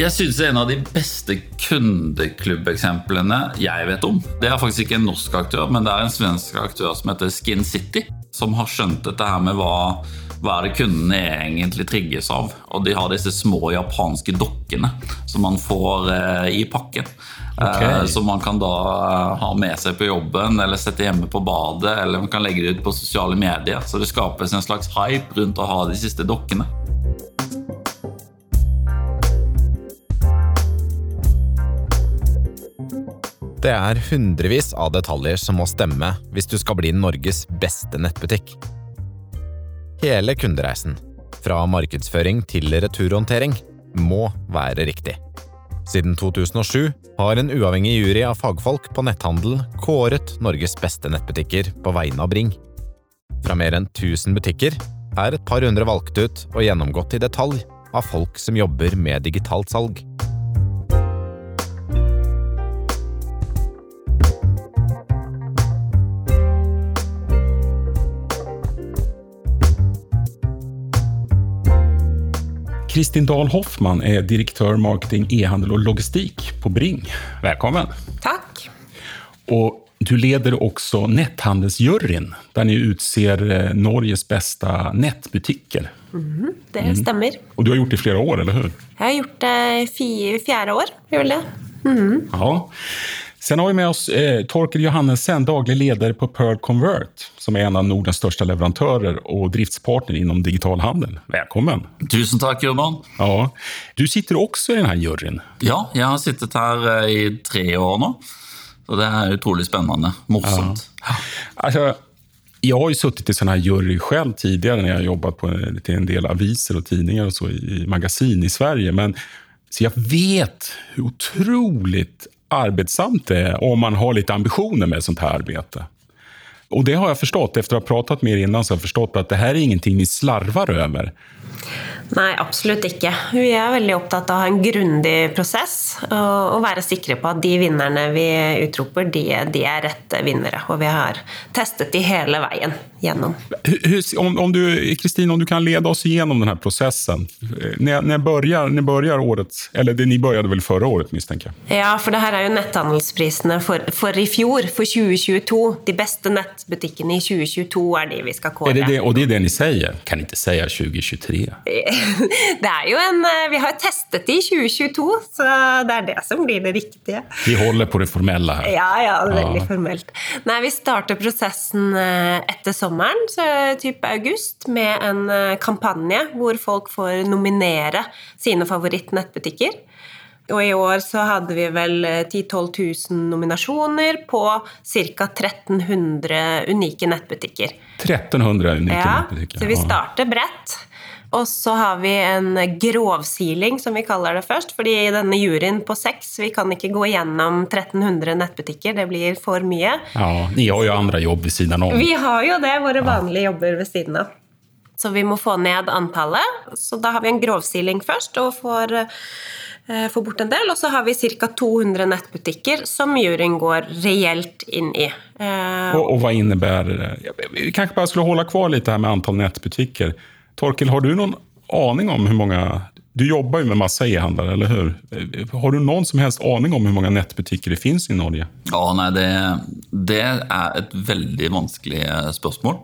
Jeg synes det er En av de beste kundeklubbeeksemplene jeg vet om, det er faktisk ikke en norsk aktør, men det er en svensk aktør som heter Skin City, som har skjønt dette her med hva, hva er det kundene egentlig trigges av. Og de har disse små japanske dokkene som man får eh, i pakken. Okay. Eh, som man kan da eh, ha med seg på jobben eller sette hjemme på badet, eller man kan legge det ut på sosiale medier. Så det skapes en slags hype rundt å ha de siste dokkene. Det er hundrevis av detaljer som må stemme hvis du skal bli Norges beste nettbutikk. Hele kundereisen, fra markedsføring til returhåndtering, må være riktig. Siden 2007 har en uavhengig jury av fagfolk på netthandel kåret Norges beste nettbutikker på vegne av Bring. Fra mer enn 1000 butikker er et par hundre valgt ut og gjennomgått i detalj av folk som jobber med digitalt salg. Kristin Dahl Hoffman är direktör marketing, e-handel och logistik på Bring. Välkommen! Tack. Och du leder också Netthandelsjuryn, där ni utser eh, Norges bästa nätbutiker. Det stämmer. Och du har gjort det i flera år, eller hur? Jag har gjort det i fjärde år. Vill det. Ja. Sen har vi med oss eh, Torkel Johannessen, daglig leder på Pearl Convert, som är en av Nordens största leverantörer och driftspartner inom digital handel. Välkommen! Tusen takk, Urban. Ja. Du sitter också i den här juryn. Ja, jeg har sittet her eh, i tre år nå. Så det er utrolig spennende. Morsomt. Alltså, jag har ju suttit i sån här jury själv tidigare när jag jobbat på, en, en del aviser och tidningar och så i, i magasin i Sverige. Men, så jag vet hur otroligt arbetsamt det är om man har lite ambitioner med sånt här arbete. Och det har jag förstått, efter att ha pratat med er innan, så har jag förstått att det här är ingenting ni slarvar över. Nei, absolutt ikke. Vi er veldig opptatt av å ha en grundig prosess og, være sikre på at de vinnerne vi utroper, de, de er rette vinnere. Og vi har testet de hele veien gjennom. Om, om du, om du kan lede oss gjennom denne prosessen. Når, når, året, eller det, ni begynte vel forrige året, mistenker jeg? Ja, for det her er jo netthandelsprisene for, for, i fjor, for 2022. De beste nettbutikkene i 2022 er de vi skal kåre. Det det, og det er det dere sier? Kan ikke si 2023? 2024? Det er jo en eh, Vi har testet det i 2022, så det er det som blir det riktige. Vi holder på det formelle her. Ja, ja, veldig ja. formelt. Nei, vi starter prosessen eh, etter sommeren, så eh, type august, med en kampanje hvor folk får nominere sine favorittnettbutikker. Og i år så hadde vi vel 10 000-12 000 nominasjoner på ca. 1300 unike nettbutikker. 1300 unike ja, nettbutikker. Så vi starter bredt. Og så har vi en grovsiling, som vi kaller det først. fordi i denne juryen på seks, vi kan ikke gå gjennom 1300 nettbutikker. Det blir for mye. Ja, ni har jo andre jobb ved siden av. Vi har jo det, våre vanlige jobber ved siden av. Så vi må få ned antallet. Så da har vi en grovsiling først, og får, eh, får bort en del. Og så har vi ca. 200 nettbutikker som juryen går reelt inn i. Eh, og och vad innebär det? Vi kanskje bare skulle holde kvar litt her med antall nätbutiker. Torkel, har du noen aning om hvor mange Du jobber jo med masse e-handlere, eller hur? Har du noen som helst aning om hvor mange nettbutikker det finnes i Norge? Ja, nei, det, det er et veldig vanskelig spørsmål.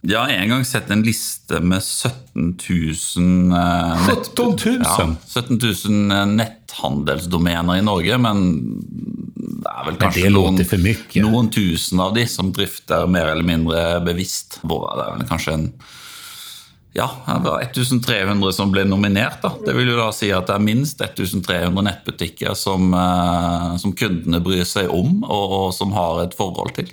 Jeg har en gang sett en liste med 17 000 eh, nett- 17 000? Ja, 17 000 eh, netthandelsdomener i Norge, men det er vel kanskje det noen, noen tusen av de som drifter mer eller mindre bevisst. Det er vel kanskje en ja, det var 1300 som ble nominert. da. Det vil jo da si at det er minst 1300 nettbutikker som, eh, som kundene bryr seg om, og, og som har et forhold til.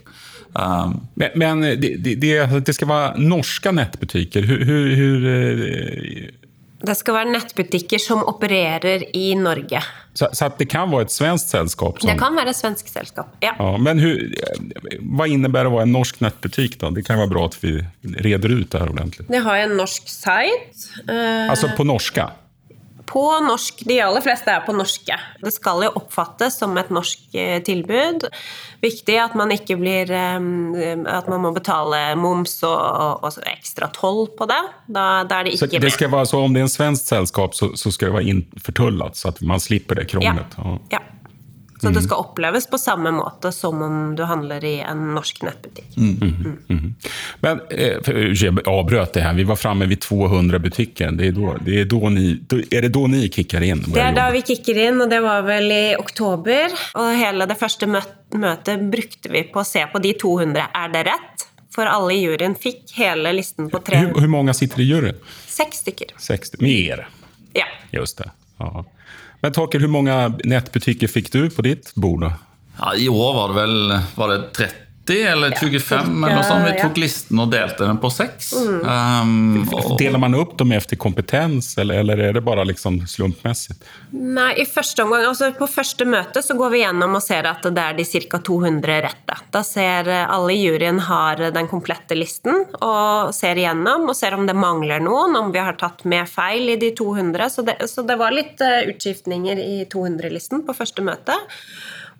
Um, Men, men det, de, de, det ska vara norska nätbutiker. Hur, hur, hur, eh, Det skal være nettbutikker som opererer i Norge. så, så det kan være et svenskt selskap? Som, Det kan være et svensk selskap. Ja. Ja, men hur, hva innebærer det være en norsk nettbutikk? da? Det kan være bra at vi reder ut det her ordentlig. Det har en norsk site. eh, Altså på norska? På norsk. De aller fleste er på norske. Det skal jo oppfattes som et norsk eh, tilbud. Viktig at man ikke blir eh, At man må betale moms og, og ekstra toll på det. Da, da er det ikke så det skal være, så Om det er en svensk selskap, så, så skal det være innfortullet, så at man slipper det krånglet? Ja. ja. Så det skal oppleves på samme måte som om du handler i en norsk nettbutikk. Mm. Mm. Mm. Men eh, Jeg avbrøt det her. Vi var framme ved 200 butikker. Det er, då, det er, da ni, er det da ni kicker inn? Det er da vi kicker inn, og det var vel i oktober. Og hele det første møtet brukte vi på å se på de 200. Er det rett? For alle i juryen fikk hele listen på tre. Hvor mange sitter i juryen? Seks stykker. Seks, mer? Ja. Just det. Ja. Men Torkel, hvor mange nettbutikker fikk du på ditt bord? da? Ja, I år var det vel var det 30 eller 25, eller noe sånt. Vi tok listen og delte den på seks. Mm. Um, og... Deler man opp dem etter kompetens, eller, eller, er det bare liksom slumpmessig? Nei, i første omgang, altså På første møte så går vi gjennom og ser at det er de ca. 200 rette. Da ser alle i juryen har den komplette listen, og ser igjennom og ser om det mangler noen, om vi har tatt med feil i de 200. Så det, så det var litt uh, utskiftninger i 200-listen på første møte.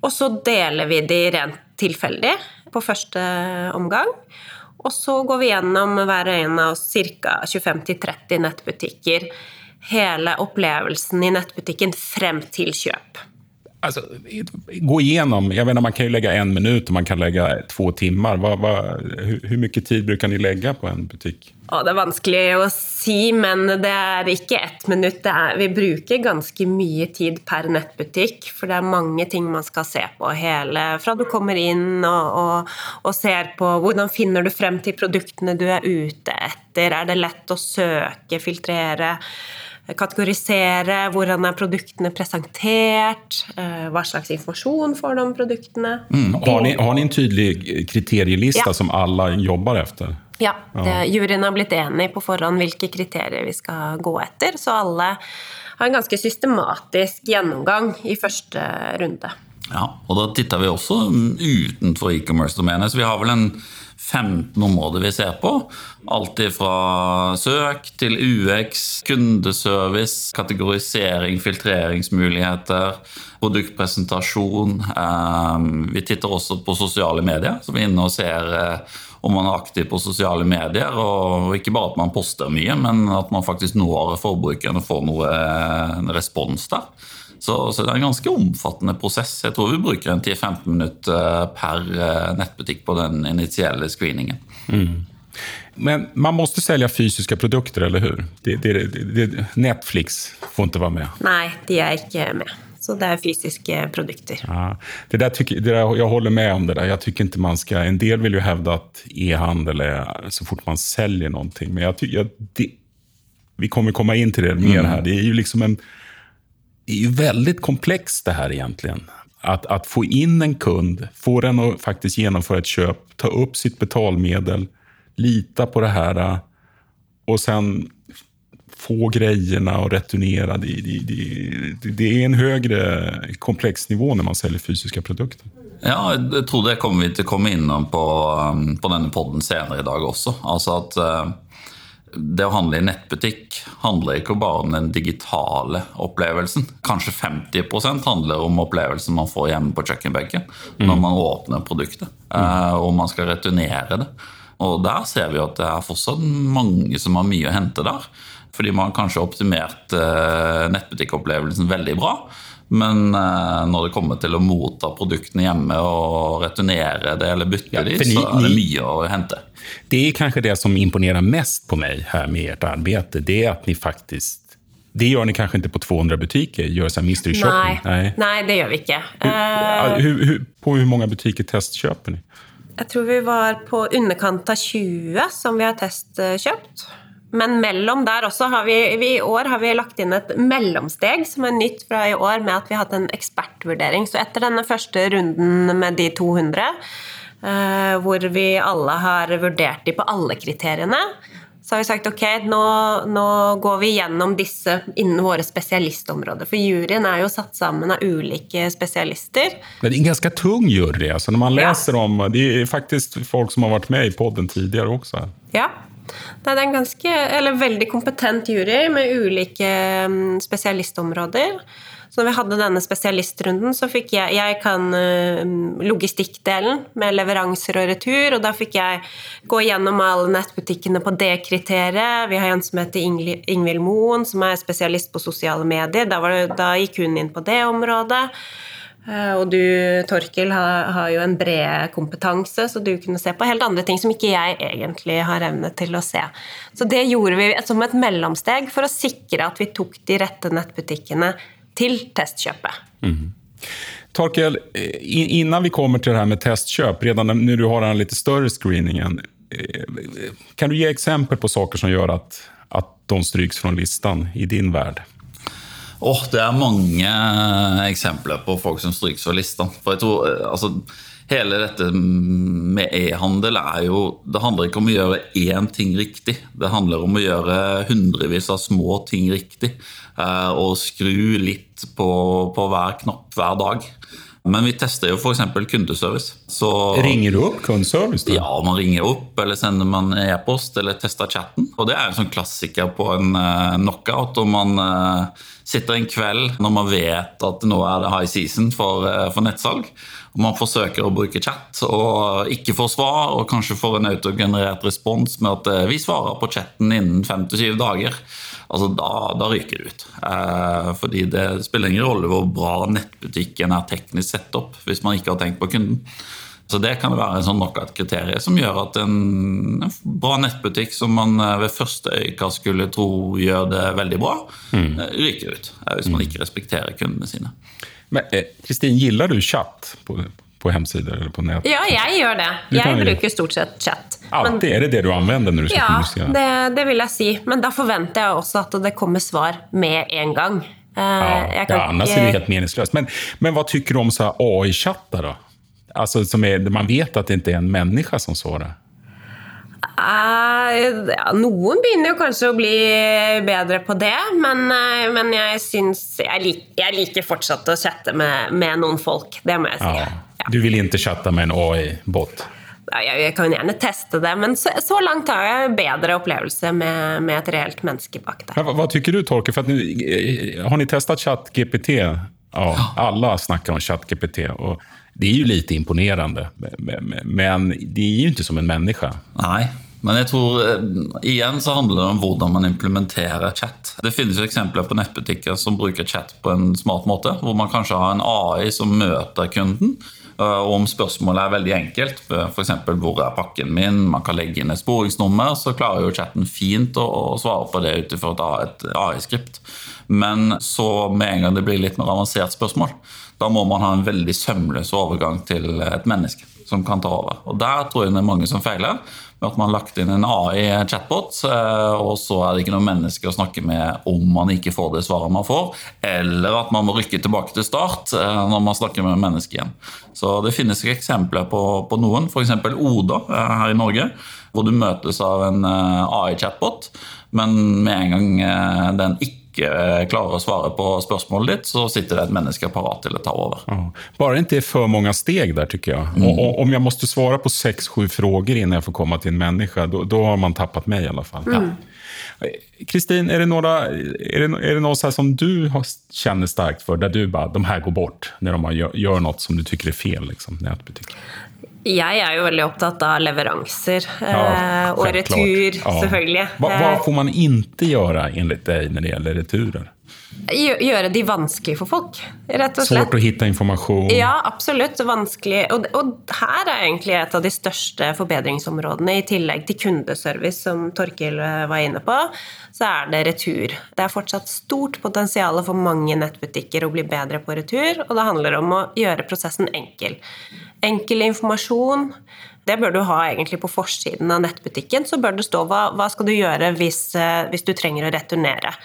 Og så deler vi de rent tilfeldig på første omgang. Og så går vi gjennom hver og en av oss ca. 25-30 nettbutikker. Hele opplevelsen i nettbutikken frem til kjøp. Altså, gå igjennom. jag menar, Man kan jo legge en minutt og man kan legge to timer. Hvor mye tid bruker ni legge på en butikk? Ja, det er vanskelig å si, men det er ikke ett minutt. Er, vi bruker ganske mye tid per nettbutikk, for det er mange ting man skal se på. hele, Fra du kommer inn og, og, og ser på hvordan finner du frem til produktene du er ute etter. Er det lett å søke, filtrere? Kategorisere hvordan er produktene presentert, eh, hva slags informasjon får de om produktene. Mm. Har, ni, har, ni, en tydelig kriterieliste ja. som alle jobber etter? Ja, ja. juryen har blitt enig på forhånd hvilke kriterier vi skal gå etter. Så alle har en ganske systematisk gjennomgang i første runde. Ja, og da titter vi også utenfor e-commerce-domenet. Så vi har vel en 15 områder vi ser på. Alt fra søk til UX, kundeservice, kategorisering, filtreringsmuligheter, produktpresentasjon. Ehm, vi titter også på sosiale medier, så vi er inne og ser eh, om man er aktiv på sosiale medier. Og ikke bare at man poster mye, men at man faktisk når forbrukerne og får noe respons der. Så, så, det er en ganske omfattende prosess. Jeg tror vi bruker en 10-15 minutter per eh, nettbutikk på den initielle screeningen. Mm. Men man måste sälja fysiske produkter, eller hur? Det, det, det, Netflix får ikke være med. Nei, de er ikke med. Så det er fysiske produkter. Ja, det där tycker, det där, jag håller med om det der. Jag tycker inte man ska... En del vil jo hävda at e-handel er så fort man selger noe. Men jag tycker... Det, vi kommer komme inn til det mer her. Det er jo liksom en... Det är ju väldigt komplext det her egentlig. At att få inn en kund, få den å faktisk gjennomføre et köp, ta opp sitt betalmedel, lita på det her og sen få grejerna och returnera. Det, det, det, det, är en högre komplex nivå når man säljer fysiske produkter. Ja, jeg tror det kommer vi til å komme innom på, på denne podden senere i dag også. Altså at uh, det å handle i nettbutikk handler ikke bare om den digitale opplevelsen. Kanskje 50% handler om opplevelsen man får hjemme på kjøkkenbenken når mm. man åpner produktet mm. og man skal returnere det. Og Der ser vi at det er fortsatt mange som har mye å hente der. Fordi man kanskje har optimert uh, nettbutikkopplevelsen veldig bra. Men uh, når det kommer til å motta produktene hjemme og returnere det eller bytte ja, de, så er det mye å hente. Det er kanskje det som imponerer mest på meg her med ert arbeid. Det er at ni faktisk det gjør ni kanskje ikke på 200 butikker? Gjør sånn mystery shopping? Nei, nei. det gjør vi ikke. Uh, på hvor mange butikker testkjøper ni? Jeg tror vi var på underkant av 20 som vi har testkjøpt. Men mellom der også har vi, vi, i år har vi lagt inn et mellomsteg som er nytt fra i år, med at vi har hatt en ekspertvurdering. Så etter denne første runden med de 200, eh, hvor vi alle har vurdert de på alle kriteriene, så har vi sagt ok, nå, nå, går vi gjennom disse innen våre spesialistområder. For juryen er jo satt sammen av ulike spesialister. Det er en ganske tung jury. altså Når man leser ja. om Det er faktisk folk som har vært med i podden tidligere også. Ja, Det er en ganske, eller veldig kompetent jury med ulike mm, spesialistområder. Så når vi hadde denne spesialistrunden, så fikk jeg Jeg kan uh, logistikkdelen med leveranser og retur, og da fikk jeg gå gjennom alle nettbutikkene på det kriteriet. Vi har en som heter Ingvild Moen, som er spesialist på sosiale medier. Da, det, da gikk hun inn på det området. Uh, og du, Torkel, har, jo en bred kompetanse, så du kunne se på helt andre ting som ikke jeg egentlig har evne til å se. Så det gjorde vi som et mellomsteg for å sikre at vi tok de rette nettbutikkene til testkjøpet. Mm. Torkel, innan vi kommer til det her med testkjøp, redan når du har den litt større screeningen, eh, kan du gi eksempel på saker som gjør at, at de stryks fra listen i din verden? Oh, det er mange eksempler på folk som stryks fra lista. For jeg tror, eh, altså, hele dette med e-handel er jo Det handler ikke om å gjøre én ting riktig. Det handler om å gjøre hundrevis av små ting riktig. Eh, og skru litt på, på hver knapp hver dag. Men vi tester jo f.eks. kundeservice. Så, ringer du opp kundeservice? Da? Ja, man ringer opp, eller sender man e-post, eller tester chatten. Og det er en sånn klassiker på en knockout. og man sitter en kveld når man vet at nå er det high season for, uh, for nettsalg, og man forsøker å bruke chat og ikke får svar, og kanskje får en autogenerert respons med at vi svarer på chatten innen fem til syv dager altså da, da ryker det ut. Eh, fordi det spiller ingen rolle hvor bra nettbutikken er teknisk sett opp hvis man ikke har tenkt på kunden. Så Det kan være en sånn knockout-kriterium som gjør at en, bra nettbutikk som man eh, ved første øyekast skulle tro gjør det veldig bra, mm. Eh, ryker ut. Eh, hvis man ikke respekterer kundene sine. Men Kristin, gillar du chat på, på hemsider eller på nett? Ja, jeg gjør det. Jeg bruker stort sett chat. Alltid er det det du anvender når du skal ja, kommunisere? Ja, det, det, vil jeg si. Men da forventer jeg også at det kommer svar med en gang. Eh, ja, ja annars er det helt meningsløst. Men, men hva syns du om AI-chatter, da? som är, man vet at det ikke er en menneske som svarer? Uh, ja, noen begynner jo kanskje å bli bedre på det, men, uh, men jeg syns jeg, lik, jeg, liker fortsatt å chatte med, med, noen folk. Det må jeg si. Ja. Ja. Du vil ikke chatte med en AI-bot? Jeg kan gjerne teste det, men så, så langt har jeg bedre opplevelse med, med et reelt menneske bak der. Hva, hva tykker du, Torke? For nu, eh, har dere testet ChatGPT? Ja, alle snakker om ChatGPT. og Det er jo litt imponerende, men det er jo ikke som en menneske. Nei, men jeg tror eh, igjen så handler det om hvordan man implementerer chat. Det finnes jo eksempler på nettbutikker som bruker chat på en smart måte, hvor man kanskje har en AI som møter kunden Eh, og om spørsmålet er veldig enkelt, f.eks. hvor er pakken min, man kan legge inn et sporingsnummer, så klarer jo chatten fint å, svare på det ut ifra et AI-skript. Men så med en gang det blir litt mer avansert spørsmål, da må man ha en veldig sømløs overgang til et menneske som kan ta over. Og Der tror jeg det er mange som feiler med at man har lagt inn en AI-chatbot, eh, og så er det ikke noe menneske å snakke med om man ikke får det svaret man får, eller at man må rykke tilbake til start eh, når man snakker med mennesket igjen. Så det finnes ikke eksempler på, på noen, f.eks. Oda eh, her i Norge, hvor du møtes av en AI-chatbot, men med en gang den ikke ikke eh, klarer å svare på spørsmålet ditt, så sitter det et menneske parat til å ta over. Ja. Bare ikke er for mange steg der, tycker jeg. Mm. Og, om jeg måtte svare på seks-sju spørsmål innan jeg får komme til en menneske, da har man tappet meg i alle fall. Mm. Kristin, er det noe, er det, det noe som du kjenner sterkt for, der du bare de her går bort når de gjør, gjør noe som du syns er feil? Liksom, jeg er jo veldig opptatt av leveranser ja, eh, og retur, ja. selvfølgelig. Hva, hva, får man ikke gjøre enligt deg når det gjelder returer? Gjøre de vanskelig for folk, rett og slett. Svårt å hitte informasjon? Ja, absolutt. Vanskelig. Og, og, her er egentlig et av de største forbedringsområdene, i tillegg til kundeservice, som Torkil eh, var inne på, så er det retur. Det er fortsatt stort potensial for mange nettbutikker å bli bedre på retur, og det handler om å gjøre prosessen enkel. Enkel informasjon. Det bør du ha egentlig på forsiden av nettbutikken. Så bør det stå hva, hva skal du gjøre hvis, eh, hvis, du trenger å returnere.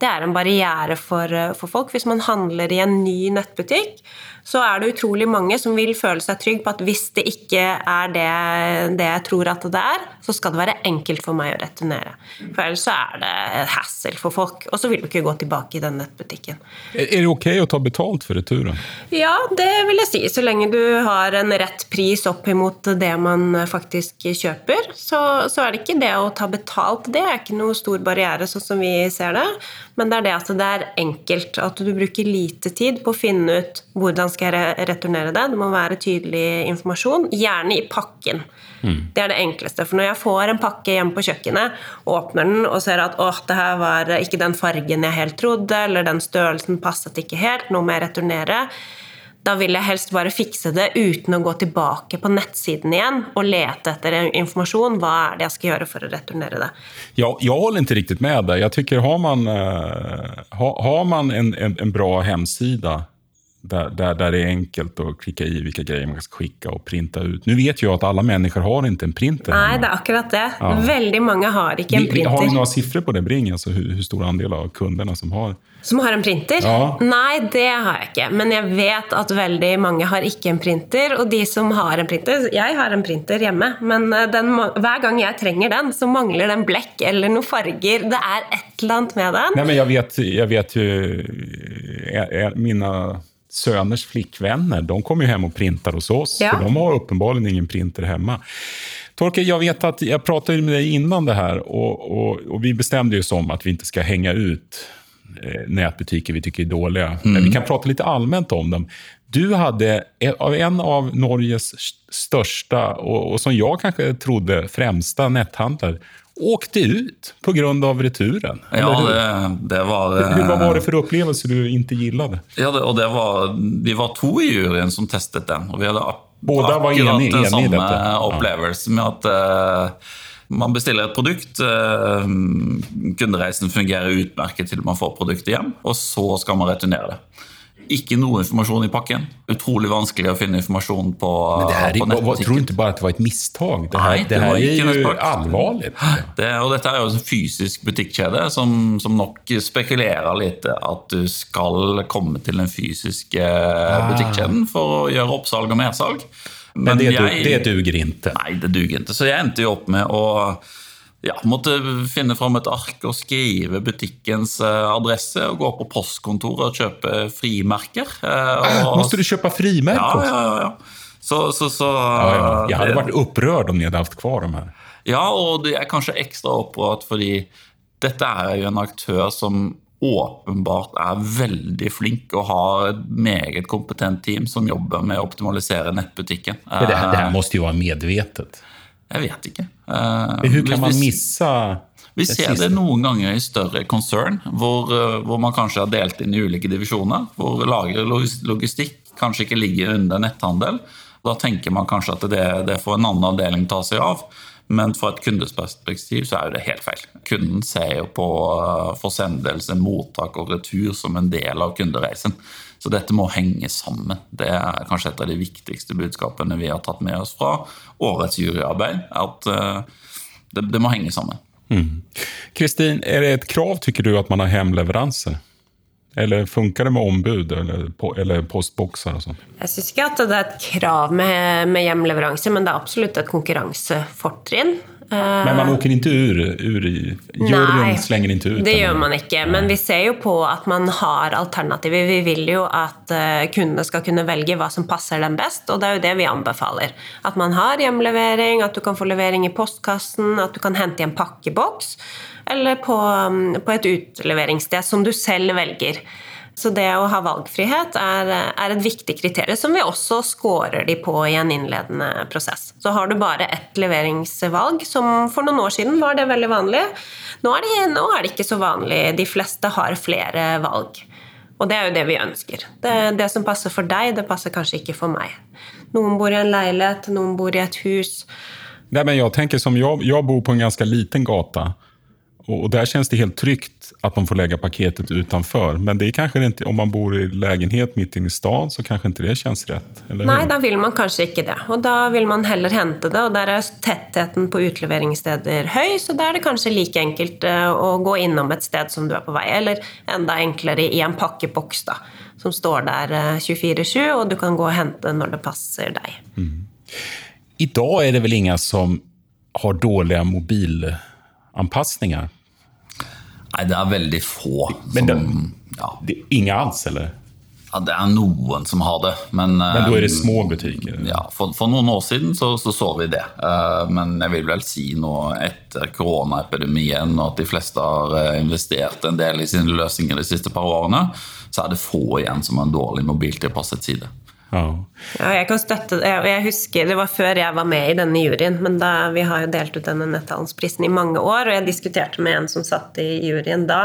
Det er en barriere for, eh, for, folk. Hvis man handler i en ny nettbutikk, så er det utrolig mange som vil føle seg trygg på at hvis det ikke er det, det jeg tror at det er, så skal det være enkelt for meg å returnere. For ellers så er det et hassle for folk, og så vil du ikke gå tilbake i den nettbutikken. Er det ok å ta betalt for returen? Ja, det vil jeg si. Så lenge du har en rett pris opp imot det man faktisk kjøper, så, så er det ikke det å ta betalt. Det er ikke noe stor barriere, sånn som vi ser det. Men det er det at det er enkelt. At du bruker lite tid på å finne ut hvordan skal jeg returnere det. Det må være tydelig informasjon, gjerne i pakken. Mm. Det er det enkleste. For når jeg får en pakke hjemme på kjøkkenet, åpner den og ser at åh, det her var ikke den fargen jeg helt trodde, eller den størrelsen passet ikke helt, nå må jeg returnere da vil jeg helst bare fikse det uten å gå tilbake på nettsiden igjen og lete etter informasjon. Hva er det jeg skal gjøre for å returnere det? Jeg, jeg holder ikke riktig med deg. Jeg tycker har man, uh, har man en, en, en bra hemsida der, där, där, det er enkelt å klikke i hvilke greier man skal skikke og printe ut. Nå vet jag at alle mennesker har ikke en printer. Nei, det er akkurat det. Ja. Veldig mange har ikke en printer. Har du noen siffror på det, Bring? Altså, hvor stor andel av kunderna som har Som har en printer? Ja. Nei, det har jeg ikke. Men jeg vet at veldig mange har ikke en printer. Og de som har en printer Jeg har en printer hjemme, men eh, den, hver gang jeg trenger den, så mangler den blekk eller noen farger. Det er et eller annet med den. Nei, men jeg vet, jag vet jo Mine söners flickvänner, de kommer ju hem och printar hos oss. Ja. För de har uppenbarligen ingen printer hemma. Torkel, jag vet att jag pratade med dig innan det här och, och, och vi bestämde oss om att vi inte ska hänga ut eh, nätbutiker vi tycker är dåliga. Mm. Men vi kan prata lite allmänt om dem. Du hade en av Norges största och, och som jag kanske trodde främsta netthandlare åkte ut på grund av returen. Ja, det, det, var... Hur, vad var det för upplevelse du inte gillade? Ja, det, och det var, vi var to i juryen som testet den. Och vi hadde Båda var enig, den samme opplevelse med at uh, man bestiller et produkt, uh, kundereisen fungerer utmerket til man får produktet hjem, og så skal man returnere det. Ikke noe informasjon i pakken. Utrolig vanskelig å finne informasjon på, Men det her, på nettbutikken. Tror du ikke bare at det var et mistak? Det her, Nei, det, det her er jo alvorlig. Det, og dette er jo en fysisk butikkjede som, som, nok spekulerer litt at du skal komme til den fysiske ah. butikkjeden for å gjøre oppsalg og mersalg. Men, Men det, jeg, det duger ikke? Nei, det duger ikke. Så jeg endte jo opp med å ja, måtte finne fram et ark og skrive butikkens eh, adresse og gå på postkontoret og kjøpe frimerker. Eh, og... Måtte du kjøpe frimerker? Ja, ja, ja. Så, så, så, ja, ja. Jeg hadde vært opprørt om de hadde hatt kvar de her. Ja, og det er kanskje ekstra opprørt fordi dette er jo en aktør som åpenbart er veldig flink og har et meget kompetent team som jobber med å optimalisere nettbutikken. Det, det her måtte jo være medvetet? Jeg vet ikke. Hvordan kan man misse vi ser det noen ganger i større konsern, hvor, eh, hvor, man kanskje har delt inn i ulike divisjoner. Hvor lager logistikk kanskje ikke ligger under netthandel. Da tenker man kanskje at det, det får en annen avdeling ta seg av. Men fra et kundesperspektiv så er det helt feil. Kunden ser jo på eh, forsendelse, mottak og retur som en del av kundereisen. Så dette må henge sammen. Det er kanskje et av de viktigste budskapene vi har tatt med oss fra årets juryarbeid. At uh, det, det, må henge sammen. Mm. Kristin, er det et krav, tycker du, at man har hemleveranser? Eller funker det med ombud eller, eller postbokser? og sånt? Jeg syns ikke at det er et krav med, med hjemleveranse, men det er absolutt et konkurransefortrinn. Men man åker ikke ur, ur Juryen slenger ikke ut? Det gjør man ikke. Men vi ser jo på at man har alternativer. Vi vil jo at eh, kundene skal kunne velge hva som passer dem best, og det er jo det vi anbefaler. At man har hjemlevering, at du kan få levering i postkassen, at du kan hente i en pakkeboks, eller på, mm, på et utleveringssted som du selv velger. Så det å ha valgfrihet er, er, et viktig kriterium som vi også scorer de på i en innledende prosess. Så har du bare ett leveringsvalg, som for noen år siden var det veldig vanlig. Nå er det, nå er det ikke så vanlig. De fleste har flere valg. Og det er jo det vi ønsker. Det, det, som passer for deg, det passer kanskje ikke for meg. Noen bor i en leilighet, noen bor i et hus. Nei, men jeg tenker som jeg, jeg bor på en ganske liten gate. Och där känns det helt tryggt att man får lägga paketet utanför. Men det är kanske inte, om man bor i lägenhet mitt inne i stan, så kanskje ikke det kjennes rett? Nei, da vil man kanskje ikke det. Og da vil man heller hente det. Og der er tätheten på utleveringssteder høy, så där er det kanskje like enkelt att å gå innom et sted som du er på vei. Eller enda enklere i en packebox då, som står eh, 24-7, og du kan gå og hente når det passer deg. Idag är det väl inga som har dåliga mobilanpassningar? Nei, det er veldig få Men som det- ja, Det, inga alls, eller? ja, det er noen som har det, men Men da er det eh, små butikker? Ja, for, for noen år siden så, så, så vi det. Eh, men jeg vil vel si nå etter koronaepidemien og at de fleste har eh, investert en del i sine løsninger de siste par årene, så er det få igjen som har en dårlig mobiltilpasset side. Ja. Ja, jeg kan støtte det. Jeg husker, Det var før jeg var med i denne juryen, men da, vi har jo delt ut denne netthandelsprisen i mange år, og jeg diskuterte med en som satt i juryen da.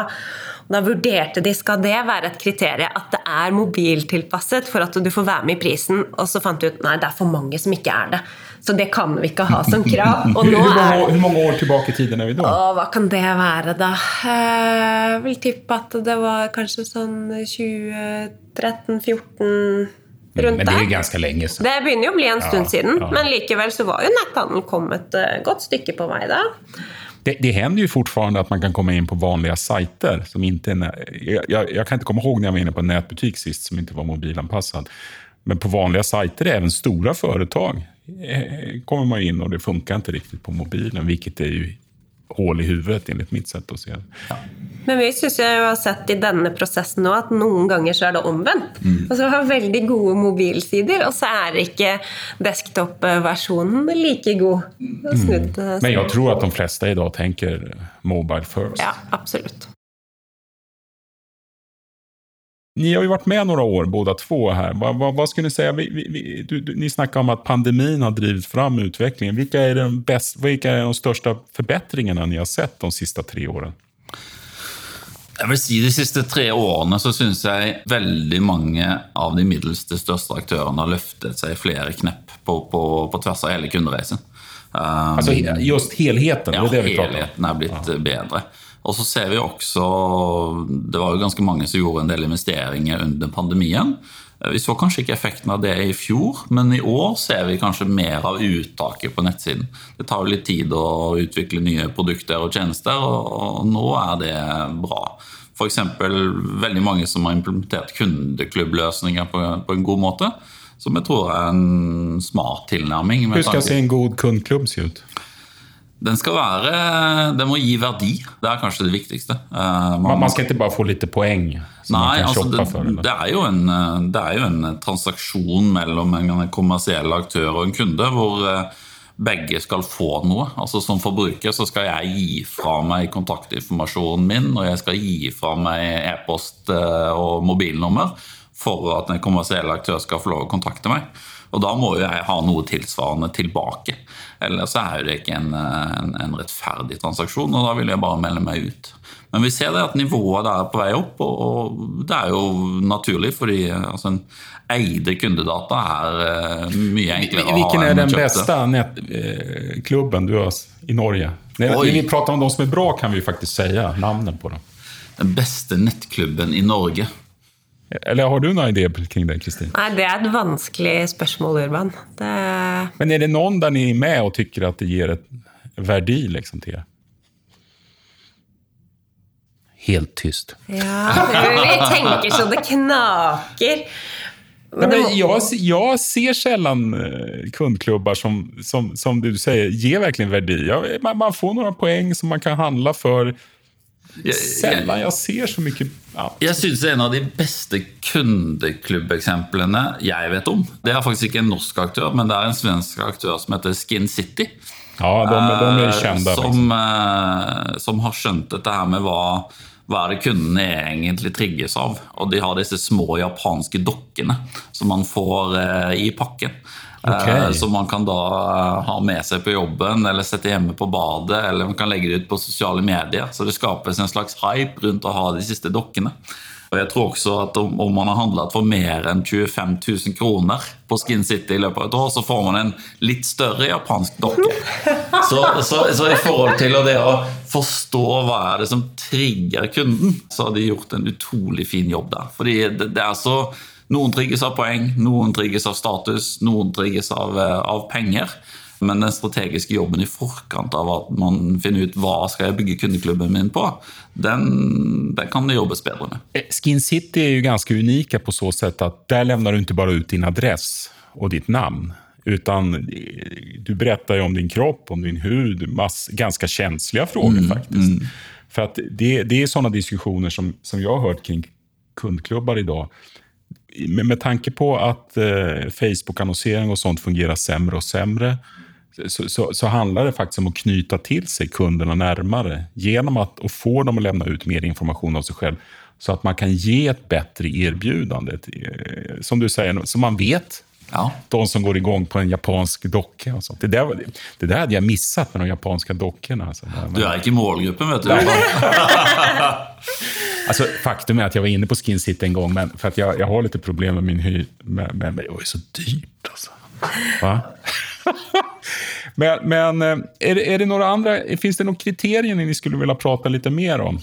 og Da vurderte de skal det være et kriterium at det er mobiltilpasset for at du får være med i prisen, og så fant de ut nei, det er for mange som ikke er det. Så det kan vi ikke ha som krav. Og nå er Hvor mange år tilbake i tiden er vi da? Å, hva kan det være, da? Jeg vil tippe at det var kanskje sånn 2013-14 rundt Men det er jo ganske lenge siden. Det begynner jo å bli en stund Ja, siden, ja. men likevel så var jo netthandel kommet et godt stykke på vei da. Det, det händer ju fortfarande att man kan komme inn på vanlige sajter. Som inte är, jag, kan ikke komme ihåg när jag var inne på en nätbutik sist som ikke var mobilanpassad. Men på vanlige sajter, även store företag, eh, kommer man inn og det funkar ikke riktigt på mobilen. Vilket är ju hål i huvudet enligt mitt sätt att se det. Men vi syns jeg har sett i denne prosessen nå at noen ganger så er det omvendt. Altså Vi har veldig gode mobilsider, og så er ikke desktop-versjonen like god. Snudd, eh, Men jeg tror at de fleste i dag tenker mobile first. Ja, absolutt. Ni har ju varit med några år båda två här. Vad, vad, vad skulle ni säga? Vi, vi, vi, du, du, ni snackar om att pandemin har drivit fram utvecklingen. Vilka är, de bäst, vilka är de största förbättringarna ni har sett de sista tre åren? Jeg vil si De siste tre årene så syns jeg veldig mange av de middels til største aktørene har løftet seg flere knepp på, på, på tvers av hele kundereisen. Um, altså just helheten, ja, det det vi helheten er blitt bedre. Og så ser vi også Det var jo ganske mange som gjorde en del investeringer under pandemien. Vi så kanskje ikke effekten av det i fjor, men i år ser vi kanskje mer av uttaket på nettsiden. Det tar jo litt tid å utvikle nye produkter og tjenester, og, nå er det bra. F.eks. veldig mange som har implementert kundeklubbløsninger på, på en god måte. Som jeg tror er en smart tilnærming. Husk ska tanke- en god kundklubb se ut? Den skal være Den må gi verdi. Det er kanskje det viktigste. Uh, Man, man skal ikke bare få litt poeng? Nei, altså det, för. Det, er en, eh, det er jo en transaksjon mellom en kommersiell aktør og en kunde, hvor uh, begge skal få noe. Altså Som forbruker så skal jeg gi fra meg kontaktinformasjonen min, og jeg skal gi fra meg e-post uh, og mobilnummer for at en kommersiell aktør skal få lov å kontakte meg. Og da må jo jeg ha noe tilsvarende tilbake. Ellers så er det ikke en, en, en rettferdig transaksjon, og da vil jeg bare melde meg ut. Men vi ser det at nivået der er på vei opp, og, og det er jo naturlig, fordi altså, en eide kundedata er uh, mye enklere å ha kjøpte. Hvilken er den beste nettklubben du har i Norge? Når vi prater om de som er bra kan vi faktisk si navnet på dem. Den beste nettklubben i Norge. Eller har du noen idéer kring det, Kristin? Nei, det er et vanskelig spørsmål, Urban. Det Men er det noen der ni er med og tykker at det gir et verdi liksom, til er? Helt tyst. Ja, vi tenker så det knaker. Men det må, men jeg, jeg, ser sjelden kundeklubber kundklubbar som, som, som du sier, ger verkligen verdi. Man, man får noen poeng som man kan handla for. Sjelden jeg, ser så mycket... Ja. jeg synes en av de beste kundeklubbeksemplene jeg vet om, det er faktisk ikke en norsk aktør, men det er en svensk aktør som heter Skin City. Ja, de, de er Eh, Som, eh, som har skjønt dette her med hva, hva er det kundene egentlig trigges av. Og de har disse små japanske dokkene som man får eh, i pakken. Eh, som man kan da eh, ha med seg på jobben eller sette hjemme på badet. Eller man kan legge det ut på sosiale medier. Så det skapes en slags hype rundt å ha de siste dokkene. Og jeg tror også at om, om man har handlet for mer enn 25 000 kroner på Skin City i løpet av et år, så får man en litt større japansk dokke. Så, så, så i forhold til det å forstå hva er det som trigger kunden, så har de gjort en utrolig fin jobb der. Fordi det, det er så Noen trigges av poeng, noen trigges av status, noen trigges av, eh, av penger. Men den strategiske jobben i forkant av at man finner ut hva skal jeg bygge kundeklubben min på, den, den kan det jobbes bedre med. Eh, Skin City er jo ganske unike på så sett at der levner du ikke bare ut din adress og ditt namn. Utan eh, du berättar om din kropp, om din hud, mass, ganska känsliga frågor faktiskt. För att det, det er sånne diskussioner som, som jeg har hørt kring kundklubbar idag. Med, med tanke på at eh, Facebook-annonsering och sånt fungerar sämre och sämre så, så, så, handlar det faktiskt om att knyta till sig kunderna närmare genom att och få dem att lämna ut mer information om sig själv så att man kan ge ett bättre erbjudande. Eh, Som du säger, så man vet Ja. de som går igång på en japansk docka. Och sånt. Det, där, det där hade jag missat med de japanska dockorna. Alltså. Du er ikke i målgruppen, vet du. Alltså, faktum är att jag var inne på Skin City en gång, men för att jag, jag har lite problem med min hy. Men, men, men det var ju så dyrt alltså. Va? men men eh, är, det, är det några andra, finns det några kriterier ni skulle vilja prata lite mer om?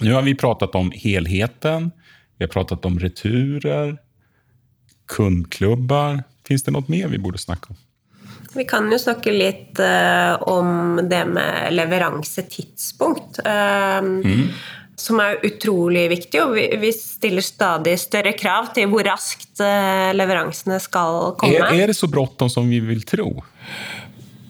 Nu har vi pratat om helheten, vi har pratat om returer, kundklubbar. Finns det något mer vi borde snacka om? Vi kan jo snakke litt uh, om det med leveransetidspunkt. eh, Som er utrolig viktig, og vi, stiller stadig større krav til hvor raskt eh, leveransene skal komme. Er, er det så bråttom som vi vil tro?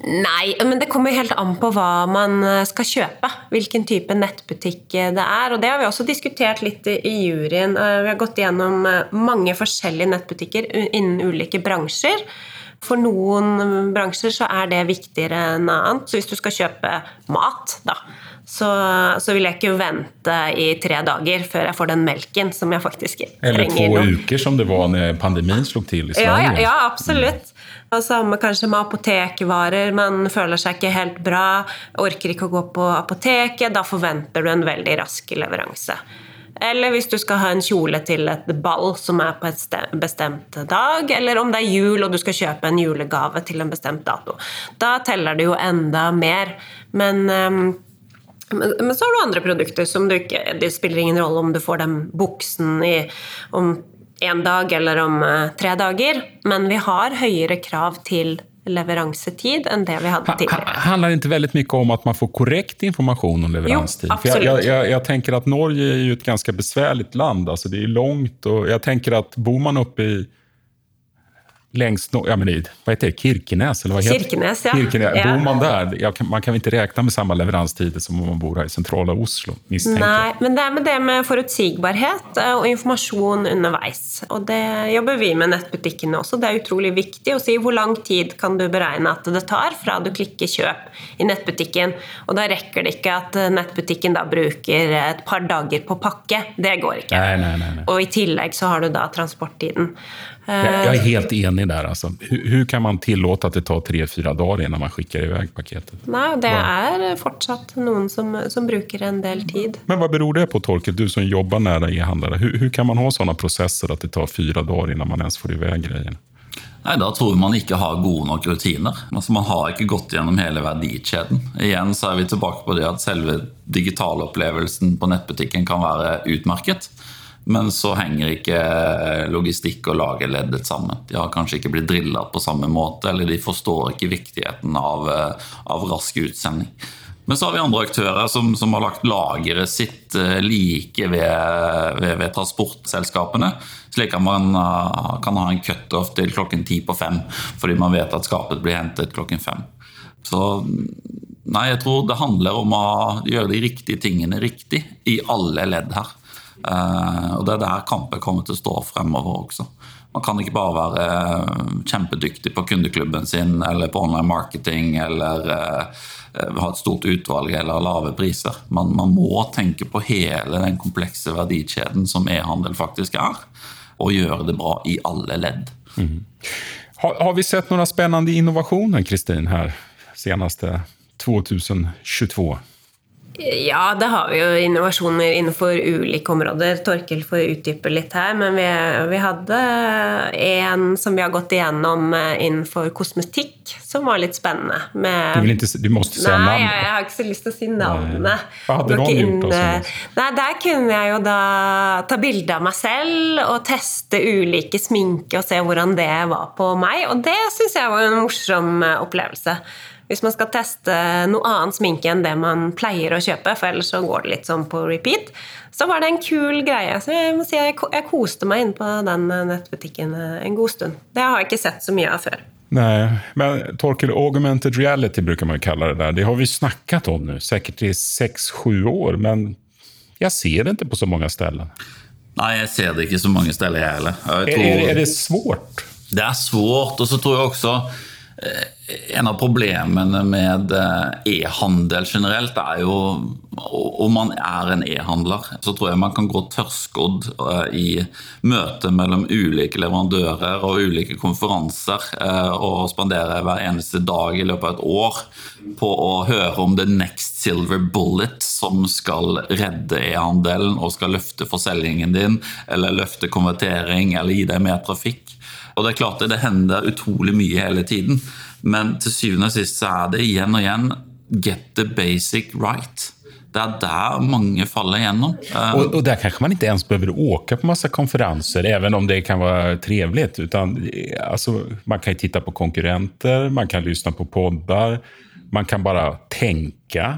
Nei, men det kommer helt an på hva man eh, skal kjøpe. Hvilken type nettbutikk eh, det er. Og det har vi også diskutert litt i juryen. Vi har gått gjennom mange forskjellige nettbutikker innen ulike bransjer. For noen bransjer så er det viktigere enn annet. Så hvis du skal kjøpe mat, da, så, så vil jeg ikke vente i tre dager før jeg får den melken som jeg faktisk Eller to nå. uker som det var når pandemien slog til i Sverige. Ja, ja, ja absolutt. Og samme kanskje med apotekvarer. Man føler seg ikke helt bra, orker ikke å gå på apoteket. Da forventer du en veldig rask leveranse. Eller hvis du skal ha en kjole til et ball som er på et bestemt dag, eller om det er jul og du skal kjøpe en julegave til en bestemt dato. Da teller det jo enda mer. Men ehm, men, men så har du andre produkter som du ikke Det spiller ingen rolle om du får den buksen i, om en dag eller om uh, tre dager, men vi har høyere krav til leveransetid enn det vi hadde tidligere. Det handler det veldig mye mycket om at man får korrekt informasjon om leveransetid? Jo, jeg, jeg, jeg, jag, jag tänker Norge er jo et ganske besværlig land. Alltså det er langt. og jeg tenker at bor man oppe i längst norr, ja men vad heter det, Kirkenes? Eller vad heter Kirkenes, ja. Kirkenes. Ja. Bor man där, man kan väl inte räkna med samma leveranstider som om man bor här i centrala Oslo, misstänker. Nei, men det er med det med forutsigbarhet och og informasjon underveis. Og det jobber vi med nettbutikkene også. Det er utrolig viktig å si hvor lang tid kan du beregne at det tar fra du klikker kjøp i nettbutikken. Og da rekker det ikke at eh, nettbutikken da bruker et par dager på pakke. Det går ikke. Nej, nej, nej. nej. Og i tillegg så har du da transporttiden. Eh, Jag, jag är helt enig där. Alltså. Hur, hur kan man tillåta att det tar tre, fyra dager innan man skickar iväg paketet? Nei, det er fortsatt noen som, som bruker en del tid. Men vad beror det på, Torkel? Du som jobbar nära e-handlare. Hur, hur kan man ha sådana processer att det tar fyra dager innan man ens får iväg grejen? Nei, Da tror man ikke har gode nok rutiner. Altså Man har ikke gått gjennom hele verdikjeden. Igjen så er vi tilbake på det at selve digitalopplevelsen på nettbutikken kan være utmerket. Men så henger ikke logistikk og lagerleddet sammen. De har kanskje ikke blitt drilla på samme måte, eller de forstår ikke viktigheten av, eh, av rask utsending. Men så har vi andre aktører som, som har lagt lageret sitt eh, like ved, ved, ved transportselskapene. Slik at man eh, kan ha en cutoff til klokken ti på fem, fordi man vet at skapet blir hentet klokken fem. Så nei, jeg tror det handler om å gjøre de riktige tingene riktig i alle ledd her. Eh, og det er der kampen kommer til å stå fremover også. Man kan ikke bare være eh, kjempedyktig på kundeklubben sin eller på online marketing eller eh, ha et stort utvalg eller lave priser. Man, man må tenke på hele den komplekse verdikjeden som e-handel faktisk er, og gjøre det bra i alle ledd. Har, har vi sett noen spennende innovationer, Kristin, her seneste 2022? Ja, det har vi jo innovasjoner innenfor ulike områder. Torkel får utdype litt her, men vi, vi hadde en som vi har gått igjennom eh, innenfor kosmetikk, som var litt spennende. Med, du, vil ikke, du måtte si navn? Nei, jeg, jeg, har ikke så lyst til å si navnene. Hva hadde noen gjort? Også? Eh, nei, Der kunne jeg jo da ta bilde av meg selv og teste ulike sminke og se hvordan det var på meg, og det syns jeg var en morsom eh, opplevelse hvis man skal teste noe annet sminke enn det man pleier å kjøpe, for ellers så går det litt sånn på repeat, så var det en kul greie. Så jeg må si jeg, jeg koste meg inne på den nettbutikken en god stund. Det har jeg ikke sett så mye av før. Nej, men Torkel, augmented reality brukar man kalla det där. Det har vi snackat om nu, säkert i sex, sju år, men jeg ser det ikke på så mange ställen. Nei, jeg ser det ikke så mange steder, jeg heller. Tror... er, er, är det svårt? Det er svårt, Og så tror jeg också Eh, en av problemene med eh, e-handel generelt er jo Om man er en e-handler, så tror jeg man kan gå tørrskodd eh, i møte mellom ulike leverandører og ulike konferanser og spandere hver eneste dag i løpet av et år på å høre om the next silver bullet som skal redde e-handelen og skal løfte forselgingen din, eller løfte konvertering eller gi deg mer trafikk. Og Det er klart det, hender utrolig mye hele tiden, men til syvende og sist så er det igjen og igjen get the basic right. Det er der mange faller gjennom. Og, og der kanskje man ikke ens behøver åke på masse konferanser, even om det kan være trivelig. Utan, altså, man kan titta på konkurrenter, man kan lytte på poddar, man kan bare tenke.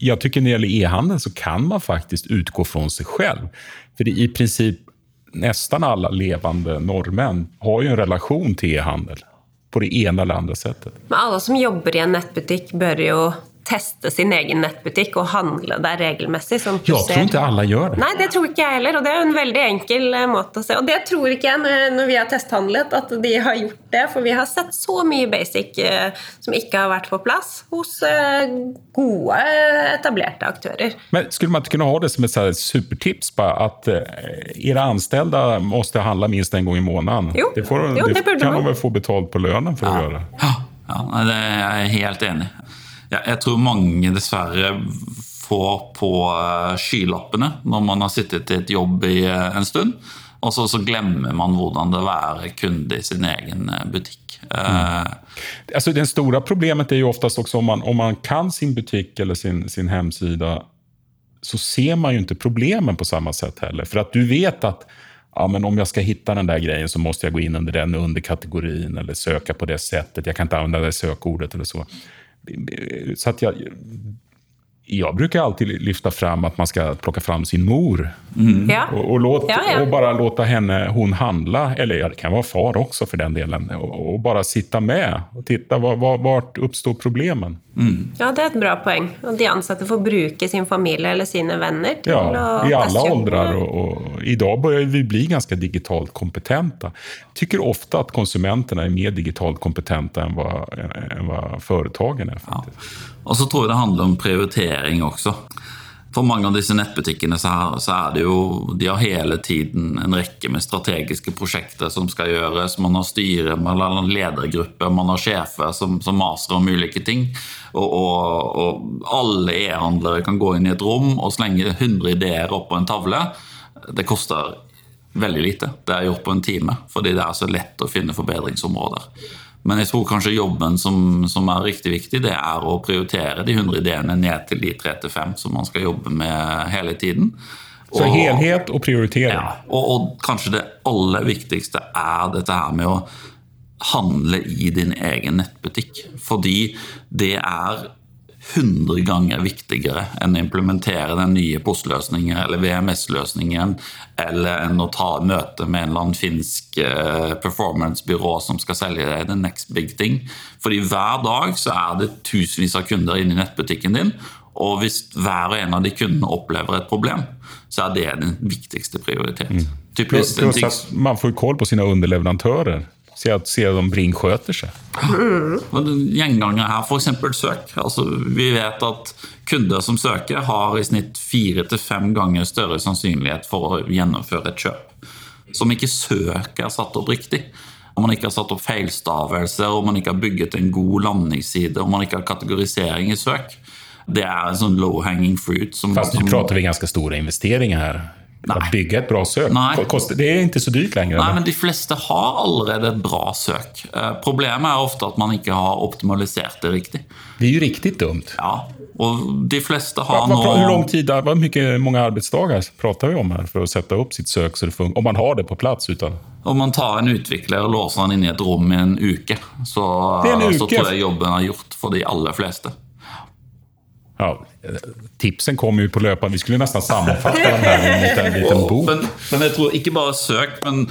Jeg tycker når det gjelder e-handel så kan man faktisk utgå fra seg selv. For i prinsipp nästan alla levande norrmän har ju en relation till e-handel på det ena eller andra sättet. Men alla som jobbar i en nätbutik bör ju teste sin egen nettbutikk og handle der regelmessig. Sånn jeg tror ikke alle gjør det. Nei, det tror ikke jeg heller. Og det er en veldig enkel eh, måte å se. Og det tror ikke jeg når vi har testhandlet, at de har gjort det. For vi har sett så mye basic eh, som ikke har vært på plass hos eh, gode, etablerte aktører. Men skulle man ikke kunne ha det som et supertips? på At dere ansatte måtte handle minst en gang i måneden? Jo, det, får, jo, det, det kan de vel få betalt på lønnen for ja. å gjøre? Ja. Ja, det er jeg helt enig. Ja, jeg tror mange dessverre får på eh, skylappene når man har sittet i et jobb i eh, en stund. Og så, så glemmer man hvordan det er være kunde i sin egen eh, butikk. Mm. Alltså, det store problemet er jo oftest også om man, om man kan sin butikk eller sin, sin hemsida så ser man jo ikke problemen på samme sett heller. For at du vet at ja, men om jeg skal finne den der grejen så må jeg gå inn under den underkategorien eller søke på det settet. Jeg kan ikke anvende det søkeordet eller så. Så att jag, jag brukar alltid lyfta fram att man ska plocka fram sin mor. Mm. Ja. Och, och, låt, ja, ja. och, bara låta henne, hon handla, eller ja, det kan vara far också för den delen, och, och bara sitta med och titta var, var, vart uppstår problemen. Mm. Ja, det er et bra poeng. Och de ansatte får bruke sin familie eller sine venner til ja, i alle åldrar. Och, och, I dag börjar vi bli ganske digitalt kompetente. Jeg tycker ofte at konsumenterna er mer digitalt kompetente enn hva, än vad företagen er. Ja. Og så tror jag det handler om prioritering også. For mange av disse nettbutikkene så er, så er, det jo De har hele tiden en rekke med strategiske prosjekter som skal gjøres. Man har styre, man har ledergrupper, man har sjefer som, som maser om ulike ting. Og, og, og alle e-handlere kan gå inn i et rom og slenge 100 ideer opp på en tavle. Det koster veldig lite. Det er gjort på en time, fordi det er så lett å finne forbedringsområder. Men jeg tror kanskje jobben som, som, er riktig viktig, det er å prioritere de 100 ideene ned til de 3-5 som man skal jobbe med hele tiden. Og, Så helhet og prioritering. Ja, og, og, kanskje det aller viktigste er dette her med å handle i din egen nettbutikk. Fordi det er 100 ganger viktigere enn å implementere den nye postløsningen eller VMS-løsningen, eller enn å ta møte med en eller annen finsk performancebyrå performance-byrå som skal selge deg the next big thing. Fordi hver dag så er det tusenvis av kunder inne i nettbutikken din, og hvis hver og en av de kundene opplever et problem, så er det den viktigste prioritet. Mm. Plus, plus at man får koll på sine underleverandører. At, de ringskjøter seg. Mm. Gjenganger her, f.eks. søk. Altså, vi vet at kunder som søker, har i snitt fire til fem ganger større sannsynlighet for å gjennomføre et kjøp. Som ikke søket er satt opp riktig. Om man ikke har satt opp feilstavelser, om man ikke har bygget en god landingsside, om man ikke har kategorisering i søk. Det er en sånn low hanging fruit. Som, Fast nu som, pratar vi ganske store investeringer här. Nej. et bra søk. Nej. Det er ikke så dyrt lenger. Nei, men De fleste har allerede et bra søk. Eh, Problemet er ofte at man ikke har optimalisert det riktig. Det er jo riktig dumt. Ja, Og de fleste har nå Hvor lang lång tid, hvor mycket, många arbetsdagar pratar vi om her for å sette opp sitt søk? så det fungerer, Om man har det på plass? utan... Om man tar en utvikler og låser han inn i et rom i en uke, så, Det er en så tror jeg jobben er gjort for de aller fleste. Ja, eh, tipsen kom jo på løpet. Vi skulle nesten sammenfatte den her i en liten, bok. Men, men jeg tror ikke bare søk, men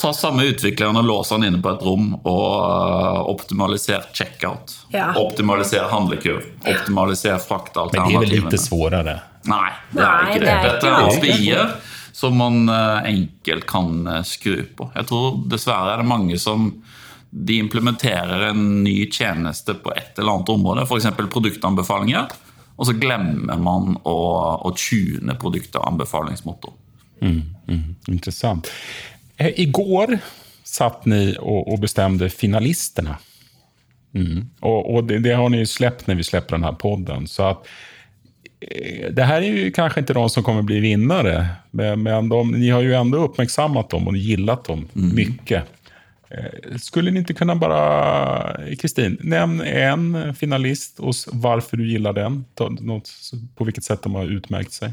ta samme utvikleren og lås han inne på et rom, og uh, optimaliser checkout. Ja. Optimaliser handlekurv. Optimaliser Men det er vel litt vanskeligere? svårare? Nei, det er ikke det. det Dette er spier som man eh, enkelt kan eh, skru på. Jeg tror dessverre er det mange som de implementerer en ny tjeneste på et eller annet område, f.eks. produktanbefalinger, og så glemmer man å, å tune produktanbefalingsmotor. Intressant. I Igår satt ni og, og bestemte finalistene. Mm. Och, och det, det har ni ju släppt när vi släpper den här podden. Så att, eh, det här är ju kanske inte de som kommer bli vinnare, men, de, ni har ju ändå uppmärksammat dem och gillat dem mycket. Eh, Skulle ni inte kunna bara, Kristin, nämn en finalist och varför du gillar den? Något, på vilket sätt de har utmärkt sig.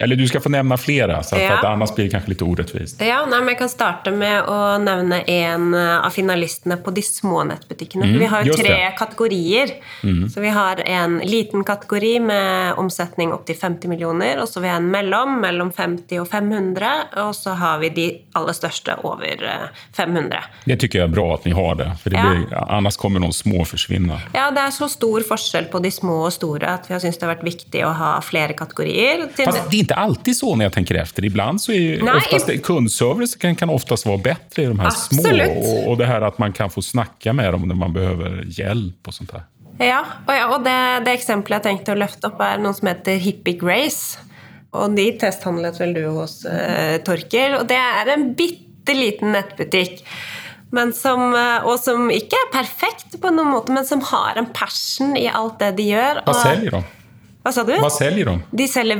Eller du skal få nämna flera, så att, Ja. att annars blir det kanskje litt orättvist. Ja, nei, men Jeg kan starte med å nevne en eh, av finalistene på de små nettbutikkene. Mm, vi har jo tre det. kategorier. Så vi har en liten kategori med omsetning opp til 50 millioner. Og så har vi en mellom, mellom 50 og 500. Og så har vi de aller største over eh, 500. Det tycker jag är bra at ni har det, för det Ja. blir, annars kommer de små forsvinne. Ja, det er så stor forskjell på de små og store at vi har syntes det har vært viktig å ha flere kategorier. Fast det inte alltid så när jag tänker efter. Ibland så är Nej, oftast, i- kundservice kan, kan oftast vara bättre i de här Absolut. små. Och, och det här att man kan få snacka med dem när man behöver hjälp og sånt där. Ja, og, ja, og det, det eksempelet jeg tenkte å løfte opp, er noen som heter Hippie Grace. Og de testhandlet vel du hos eh, Torkel. Og det er en bitte liten nettbutikk. Men som, eh, og som ikke er perfekt på noen måte, men som har en passion i alt det de gjør. Vad og- säljer de? Hva sa du? Vad säljer de? De selger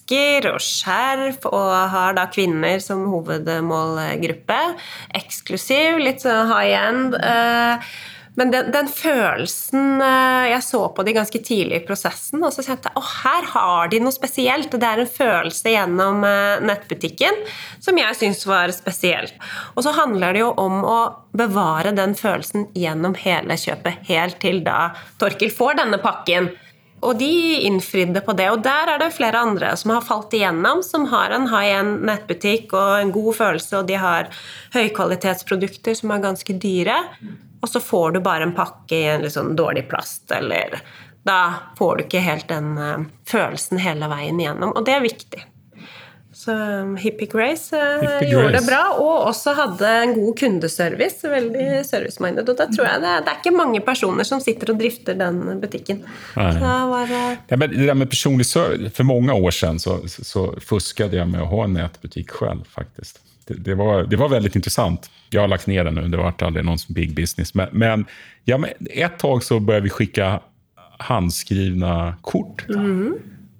vesker og skjerf og har da kvinner som hovedmålgruppe. Eksklusiv, litt sånn high end. eh, Men den, den følelsen eh, Jeg så på de ganske tidlig i prosessen, og så kjente jeg at her har de noe spesielt. Det er en følelse gjennom eh, nettbutikken som jeg syns var spesiell. Og så handler det jo om å bevare den følelsen gjennom hele kjøpet, helt til da Torkel får denne pakken. Og de innfridde på det. Og der er det flere andre som har falt igjennom, som har en high-end nettbutikk og en god følelse, og de har høykvalitetsprodukter som er ganske dyre. Og så får du bare en pakke i en litt sånn dårlig plast, eller Da får du ikke helt den eh, følelsen hele veien igjennom, og det er viktig. Så um, Hippie Grace eh, Hippie gjorde det bra, og også hadde en god kundeservice. Veldig service-minded. Og da tror jeg det, det er ikke mange personer som sitter og drifter den butikken. Var, Ja, men det der med personlig service, For mange år siden så, så fusket jeg med å ha en nettbutikk selv, faktisk. Det, det, var, det var veldig intressant. Jeg har lagt ned den nå, det var noen som big business. Men, men, ja, men ett tag så började vi skicka handskrivna kort.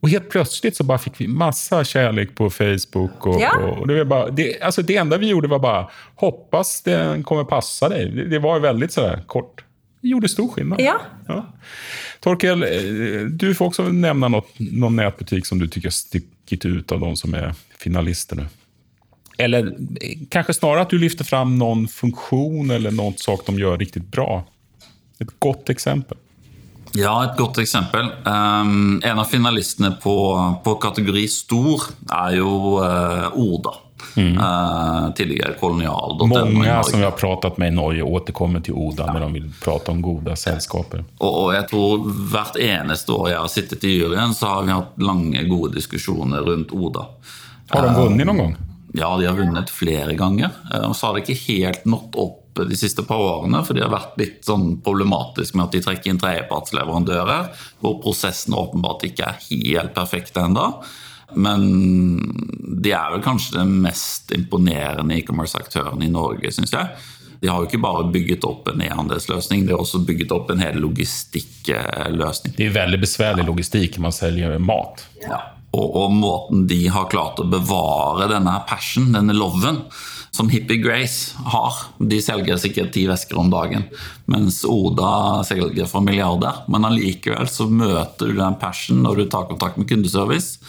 Och helt plötsligt så bara fick vi massa kärlek på Facebook. Och, Ja. och det, var bara, det, alltså det enda vi gjorde var bara, hoppas den kommer passa dig. Det, det var väldigt sådär kort. Det gjorde stor skillnad. Ja. Ja. Torkel, eh, du får också nämna något, någon nätbutik som du tycker stickit ut av de som är finalister nu. Eller eh, kanske snarare att du lyfter fram någon funktion eller något sak de gör riktigt bra. Ett gott exempel. Ja, et godt eksempel. Um, en av finalistene på, på kategori stor er jo uh, Oda. Eh, tidligere kolonial.no. Mange Många som vi har pratet med i Norge återkommer til Oda når de vil prate om gode selskaper. Og, og jeg tror hvert eneste år jeg har sittet i juryen, så har vi hatt lange, gode diskusjoner rundt Oda. Har de vunnet noen gang? Ja, de har vunnet flere ganger. Eh, Og så har det ikke helt nådd opp de siste par årene, for de har vært litt sånn problematisk med at de trekker inn tredjepartsleverandører, hvor prosessen åpenbart ikke er helt perfekt ennå. Men de er vel kanskje den mest imponerende e-commerce-aktøren i Norge, syns jeg. De har jo ikke bare bygget opp en e-handelsløsning, de har også bygget opp en hel logistikkløsning. Det er veldig besværlig logistikk når man selger mat. Ja. Og, og måten de har klart å bevare denne passion, denne loven, som Hippie Grace har De selger sikkert ti vesker om dagen, mens Oda selger for milliarder. Men allikevel så møter du den passion når du tar kontakt med kundeservice.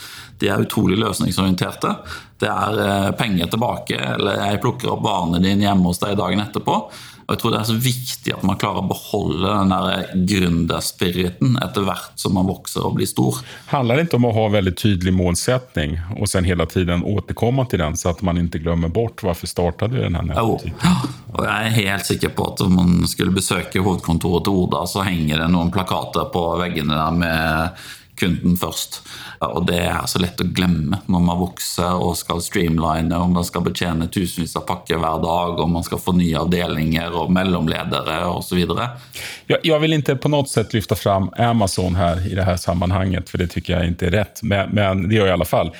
De er utrolig løsningsorienterte. Det er eh, penger tilbake, eller jeg plukker opp varene dine hjemme hos deg dagen etterpå. Og jeg tror det er så viktig at man klarer å beholde den der gründerspiriten etter hvert som man vokser og blir stor. Handler det ikke om å ha veldig tydelig målsetting og sen hele tiden återkomme til den så at man ikke glemmer bort hvorfor startet du den här Jo. Og jeg er helt sikker på at om man skulle besøke hovedkontoret til Oda, så henger det noen plakater på veggene der med kunden først. Og det er så lett å glemme når man vokser og skal streamline, og man skal betjene tusenvis av pakker hver dag, og man skal få nye avdelinger og mellomledere osv. Jag, jag vill inte på något sätt lyfta fram Amazon här i det här sammanhanget, för det tycker jag inte är rätt. Men, men det gör jag i alla fall.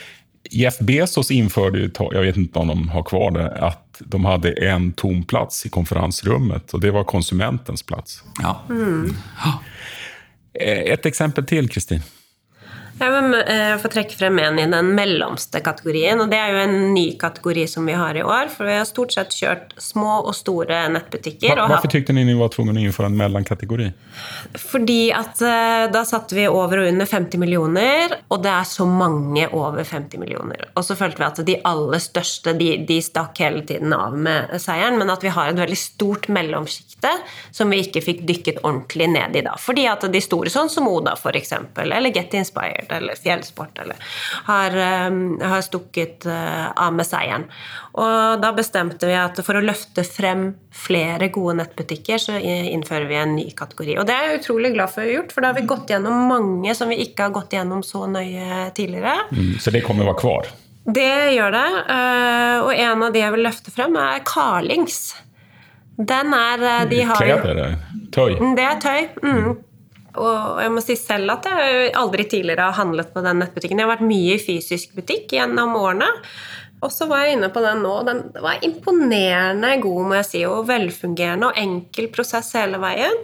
Jeff Bezos införde, ju jag vet inte om de har kvar det, att de hade en tom plats i konferensrummet och det var konsumentens plats. Ja. Mm. Et eksempel til, Kristin. Jeg vil eh, få trekke frem en i den mellomste kategorien. og Det er jo en ny kategori som vi har i år. For vi har stort sett kjørt små og store nettbutikker. Hva, tyckte ni ni var tvunget att införa en mellomkategori? Fordi at eh, da satte vi over og under 50 millioner, og det er så mange over 50 millioner. Og så følte vi at de aller største de, de stakk hele tiden av med seieren, men at vi har et veldig stort mellomsjikte som vi ikke fikk dykket ordentlig ned i da. Fordi at de store, sånn som Oda f.eks., eller Get Inspired eller Fjellsport, eller, har, eh, har stukket eh, av med seieren. Og da bestemte vi at for å løfte frem flere gode nettbutikker, så innfører vi en ny kategori. Og det er jeg utrolig glad for å ha gjort, for da har vi gått gjennom mange som vi ikke har gått gjennom så nøye tidligere. Mm, så det kommer vara kvar? Det gjør det. eh, Og en av de jeg vil løfte frem, er Carlings. Den er eh, De har eller Töj? Mm, Det er tøy. Mm. Og jeg må si selv at jeg aldri tidligere har handlet på den nettbutikken. Jeg har vært mye i fysisk butikk gjennom årene. Og så var jeg inne på den nå. Den var imponerende god, må jeg si, og velfungerende og enkel prosess hele veien.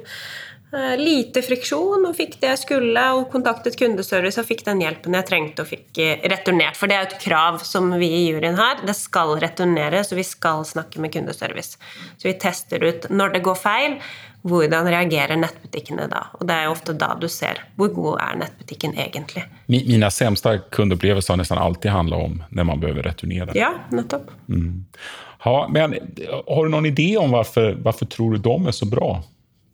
Eh, Lite friksjon, og fikk det jeg skulle, og kontaktet kundeservice og fikk den hjelpen jeg trengte og fikk eh, returnert. For det er jo et krav som vi i juryen har. Det skal returneres, og vi skal snakke med kundeservice. Så vi tester ut når det går feil, hvordan reagerer nettbutikkene da? Og det er jo ofte da du ser hvor god er nettbutikken egentlig. Mine Mina sämsta kundopplevelser har nesten alltid handlet om når man behøver returnere. Ja, nettopp. Ja, men har du noen idé om hvorfor varför tror du de er så bra?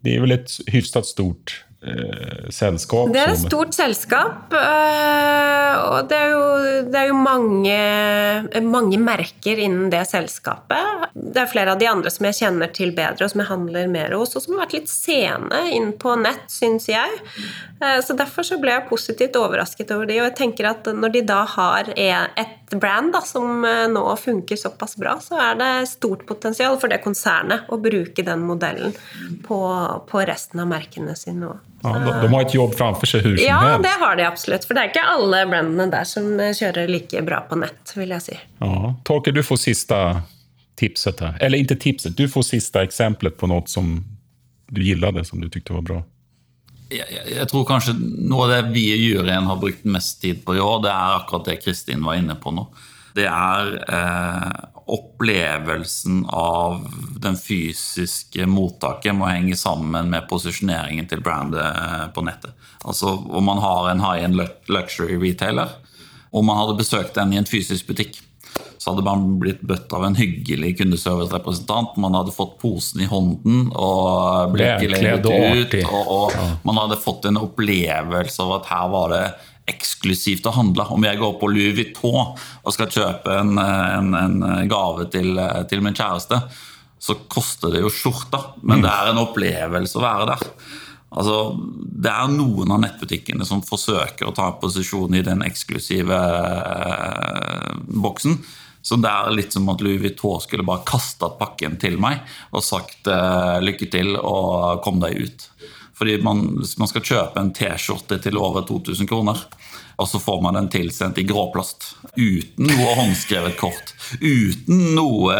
Det er vel et hyfsat stort eh, sällskap? Det er et stort selskap, øh, og det er jo, det er jo mange, mange merker innen det selskapet. Det er flere av de andre som jeg kjenner til bedre, og som jeg handler mer hos, og som har vært litt sene inn på nett, syns jeg. Eh, Så Derfor så ble jeg positivt overrasket over de, og jeg tenker at når de da har e- et brand da, som eh, nå funker såpass bra, så er det stort potensial for det konsernet å bruke den modellen på, på resten av merkene sine òg. Ja, de, de har et jobb framfor seg hur som Ja, helst. det har de absolutt. For det er ikke alle brandene der som kjører like bra på nett, vil jeg si. Ja. Torkel, du får siste tipset her. Eller ikke tipset, du får siste eksempelet på noe som du likte, som du syntes var bra. Jeg, jeg, jeg tror kanskje noe av det vi i juryen har brukt mest tid på i år, det er akkurat det Kristin var inne på nå. Det er eh, opplevelsen av den fysiske mottaket må henge sammen med posisjoneringen til brandet eh, på nettet. Altså om man har en high-end luxury retailer, og man hadde besøkt den i en fysisk butikk, så hadde man blitt bøtt av en hyggelig kundeservicerepresentant. Man hadde fått posen i hånden og blikket ledet ut. Og, og man hadde fått en opplevelse av at her var det eksklusivt å handle. Om jeg går på Louis Vuitton og skal kjøpe en, en, en gave til, til min kjæreste, så koster det jo skjorta, men det er en opplevelse å være der. Altså, det er noen av nettbutikkene som forsøker å ta posisjon i den eksklusive eh, boksen. Så det er litt som at Louis Vuitton skulle bare kastet pakken til meg og sagt eh, lykke til og kom deg ut. Fordi man, man skal kjøpe en T-skjorte til over 2000 kroner. Og så får man den tilsendt i gråplast. Uten noe håndskrevet kort. Uten noe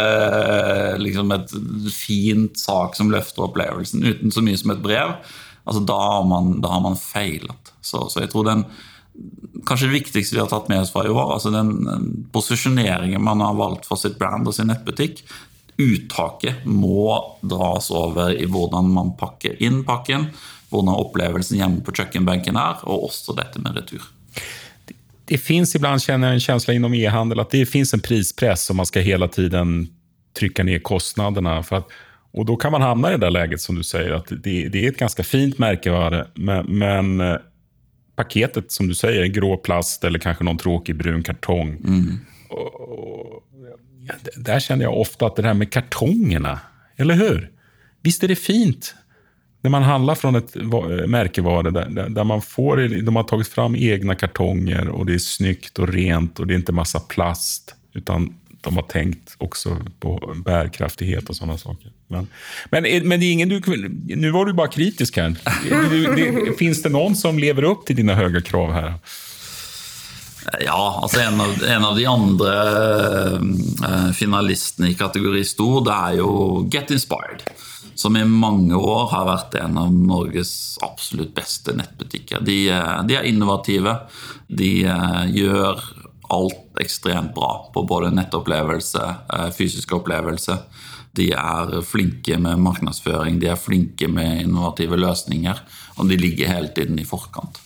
liksom et fint sak som løfter opplevelsen. Uten så mye som et brev. Altså, da har man, da har man feilet. Så, så, jeg tror den kanskje det viktigste vi har tatt med oss fra i år, altså den posisjoneringen man har valgt for sitt brand og sin nettbutikk, uttaket må dras over i hvordan man pakker inn pakken, hvordan opplevelsen hjemme på kjøkkenbenken er, og også dette med retur. Det, det finns ibland, kjenner jeg en følelse innom e-handel, at det fins en prispress som man skal hele tiden trykke ned kostnadene. Og da och då kan man havne i det der läget som du sier, at det, det er et ganske fint merkevare, men, men eh, paketet som du sier, grå plast eller kanskje noen tråkig brun kartong. Mm. Och, och, där känner jag ofta att det här med kartongerna, eller hur? Visst är det fint när man handlar från ett märkevare där, där man får, de har tagit fram egna kartonger och det är snyggt och rent och det är inte massa plast. Utan de har tänkt också på bärkraftighet och sådana saker. Men, men, men det är ingen du, nu var du bara kritisk här. Du, det, finns det någon som lever upp till dina höga krav här? Ja, altså en av, en av de andre uh, finalistene i kategori stor, det er jo Get Inspired. Som i mange år har vært en av Norges absolutt beste nettbutikker. De, eh, de er innovative. De eh, gjør alt ekstremt bra på både nettopplevelse, fysisk opplevelse. De er flinke med markedsføring, de er flinke med innovative løsninger. Og de ligger hele tiden i forkant.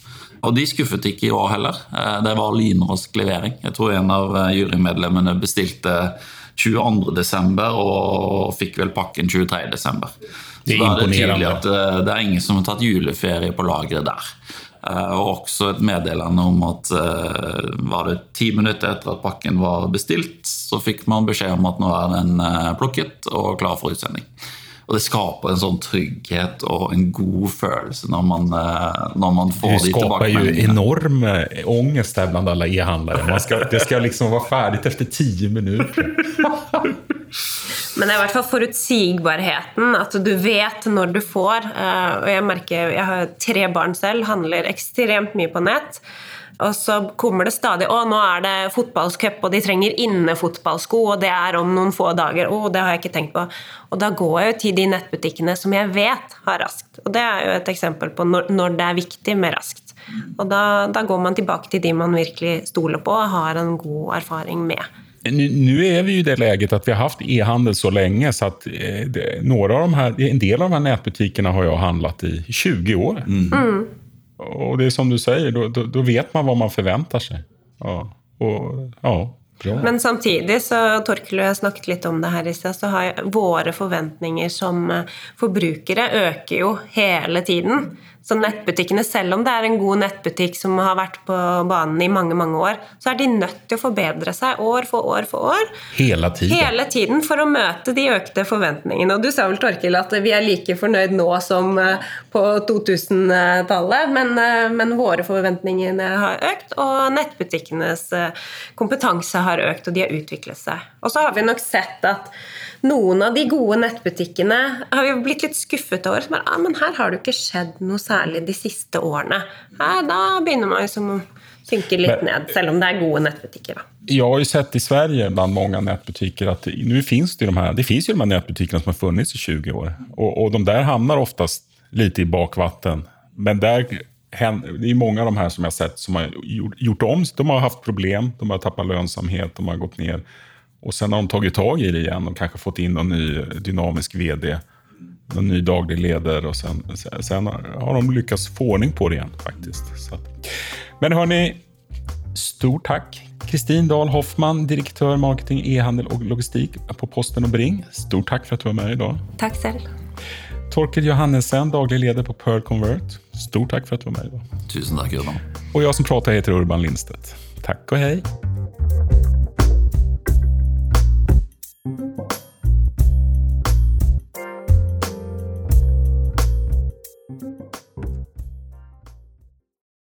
Og de skuffet ikke i år heller. Eh, det var lynrask levering. Jeg tror en av eh, jurymedlemmene bestilte 22.12. og fikk vel pakken 23.12. Så da er det tydelig at eh, det er ingen som har tatt juleferie på lageret der. Og også et meddelende om at var det ti minutter etter at pakken var bestilt, så fikk man beskjed om at nå er den plukket og klar for utsending. Og det skaper en sånn trygghet og en god følelse når man, eh, når man får de tilbake. Det skaper jo enorm angst der blant alle e-handlere. Det skal liksom være ferdig etter ti minutter. Men det er i hvert fall forutsigbarheten. At du vet når du får. Eh, og jeg merker, jeg har tre barn selv, handler ekstremt mye på nett. Og så kommer det stadig å, nå er det fotballcup, og de trenger innefotballsko, og det er om noen få dager. Å, det har jeg ikke tenkt på. Og da går jeg jo til de nettbutikkene som jeg vet har raskt. Og det er jo et eksempel på når, når det er viktig med raskt. Og da, da, går man tilbake til de man virkelig stoler på og har en god erfaring med. Nu är vi i det läget att vi har haft e-handel så lenge, så att eh, några av de här, en del av de här nätbutikerna har jeg handlet i 20 år. Mm. Mm. Och det är som du säger, då, då, då, vet man vad man förväntar sig. Ja, och, ja, bra. Men samtidig, så Torkel og jeg snakket litt om det her i sted, så har våre forventninger som eh, forbrukere øker jo hele tiden. Så nettbutikkene, selv om det er en god nettbutikk som har vært på banen i mange mange år, så er de nødt til å forbedre seg år for år for år. Hele tiden. Hele tiden for å møte de økte forventningene. Og du sa vel, Torkil, at vi er like fornøyd nå som eh, på 2000-tallet, men, eh, men, våre forventninger har økt, og nettbutikkenes eh, kompetanse har økt, og de har utviklet seg. Og så har vi nok sett at noen av de gode nettbutikkene har vi blitt litt skuffet over. Men, ah, men her har det jo ikke skjedd noe særlig de siste årene. Her, da begynner man liksom å synke litt men, ned, selv om det er gode nettbutikker. Da. Jeg har jo sett i Sverige blant mange nettbutikker at finnes det, de her, det finnes jo de her nettbutikkene som har funnits i 20 år. Og, og de der havner oftest litt i bakvatten. Men der det er mange av de her som jeg har sett som har gjort, gjort om. De har hatt problem, de har tappet lønnsomhet, de har gått ned. Och sen har de tagit tag i det igen och kanske fått in någon ny dynamisk vd, någon ny daglig ledare och sen, sen har de lyckats få ordning på det igen faktiskt. Så. Men hörni, stort tack Kristin Dahl Hoffman, direktör marketing, e-handel och logistik på Posten och Bring. Stort tack för att du var med idag. Tack själv. Torkel Johannesen, daglig ledare på Pearl Convert. Stort tack för att du var med idag. Tusen tack, Urban. Och jag som pratar heter Urban Lindstedt. Tack och hej.